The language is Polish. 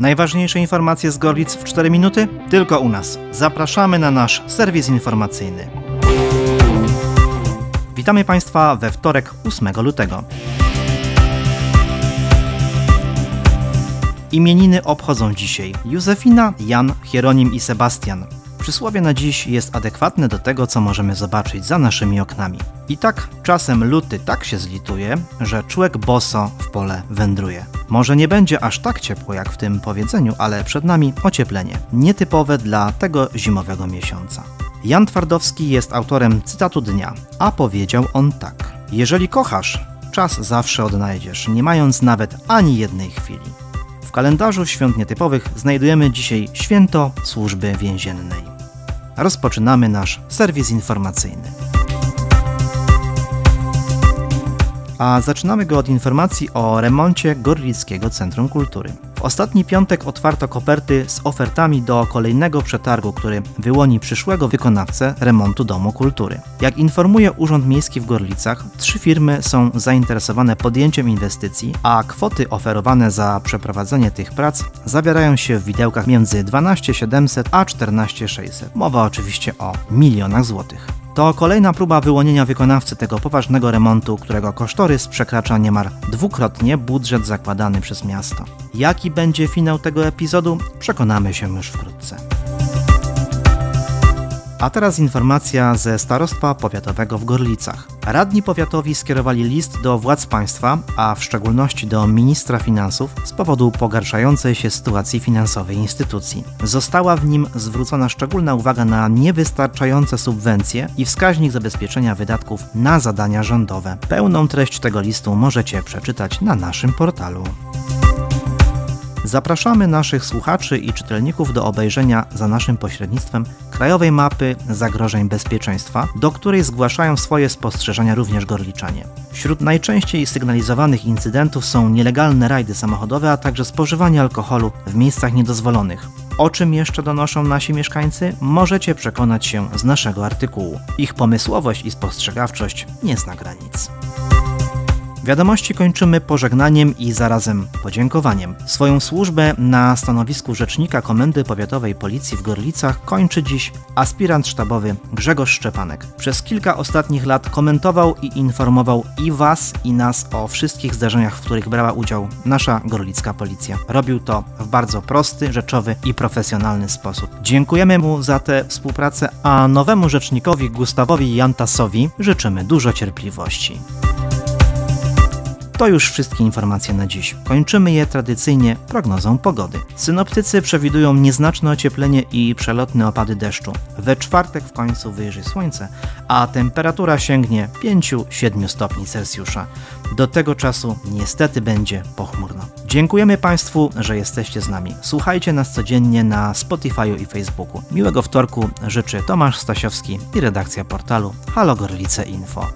Najważniejsze informacje z Gorlic w 4 minuty? Tylko u nas. Zapraszamy na nasz serwis informacyjny. Witamy Państwa we wtorek 8 lutego. Imieniny obchodzą dzisiaj Józefina, Jan, Hieronim i Sebastian. Przysłowie na dziś jest adekwatne do tego, co możemy zobaczyć za naszymi oknami. I tak czasem luty tak się zlituje, że człowiek boso w pole wędruje. Może nie będzie aż tak ciepło jak w tym powiedzeniu, ale przed nami ocieplenie, nietypowe dla tego zimowego miesiąca. Jan Twardowski jest autorem cytatu dnia, a powiedział on tak: Jeżeli kochasz, czas zawsze odnajdziesz, nie mając nawet ani jednej chwili. W kalendarzu świąt nietypowych znajdujemy dzisiaj święto służby więziennej. Rozpoczynamy nasz serwis informacyjny. A zaczynamy go od informacji o remoncie Gorlickiego Centrum Kultury. W ostatni piątek otwarto koperty z ofertami do kolejnego przetargu, który wyłoni przyszłego wykonawcę remontu Domu Kultury. Jak informuje Urząd Miejski w Gorlicach, trzy firmy są zainteresowane podjęciem inwestycji, a kwoty oferowane za przeprowadzenie tych prac zawierają się w widełkach między 12 700 a 14 600. Mowa oczywiście o milionach złotych. To kolejna próba wyłonienia wykonawcy tego poważnego remontu, którego kosztorys przekracza niemal dwukrotnie budżet zakładany przez miasto. Jaki będzie finał tego epizodu, przekonamy się już wkrótce. A teraz informacja ze Starostwa Powiatowego w Gorlicach. Radni powiatowi skierowali list do władz państwa, a w szczególności do ministra finansów z powodu pogarszającej się sytuacji finansowej instytucji. Została w nim zwrócona szczególna uwaga na niewystarczające subwencje i wskaźnik zabezpieczenia wydatków na zadania rządowe. Pełną treść tego listu możecie przeczytać na naszym portalu. Zapraszamy naszych słuchaczy i czytelników do obejrzenia za naszym pośrednictwem krajowej mapy zagrożeń bezpieczeństwa, do której zgłaszają swoje spostrzeżenia również gorliczanie. Wśród najczęściej sygnalizowanych incydentów są nielegalne rajdy samochodowe, a także spożywanie alkoholu w miejscach niedozwolonych. O czym jeszcze donoszą nasi mieszkańcy, możecie przekonać się z naszego artykułu. Ich pomysłowość i spostrzegawczość nie zna granic. Wiadomości kończymy pożegnaniem i zarazem podziękowaniem. Swoją służbę na stanowisku rzecznika Komendy Powiatowej Policji w Gorlicach kończy dziś aspirant sztabowy Grzegorz Szczepanek. Przez kilka ostatnich lat komentował i informował i Was, i nas o wszystkich zdarzeniach, w których brała udział nasza gorlicka policja. Robił to w bardzo prosty, rzeczowy i profesjonalny sposób. Dziękujemy mu za tę współpracę, a nowemu rzecznikowi Gustawowi Jantasowi życzymy dużo cierpliwości. To już wszystkie informacje na dziś. Kończymy je tradycyjnie prognozą pogody. Synoptycy przewidują nieznaczne ocieplenie i przelotne opady deszczu. We czwartek w końcu wyjrzy słońce, a temperatura sięgnie 5-7 stopni Celsjusza. Do tego czasu niestety będzie pochmurno. Dziękujemy Państwu, że jesteście z nami. Słuchajcie nas codziennie na Spotify i Facebooku. Miłego wtorku życzy Tomasz Stasiowski i redakcja portalu Halo Gorlice Info.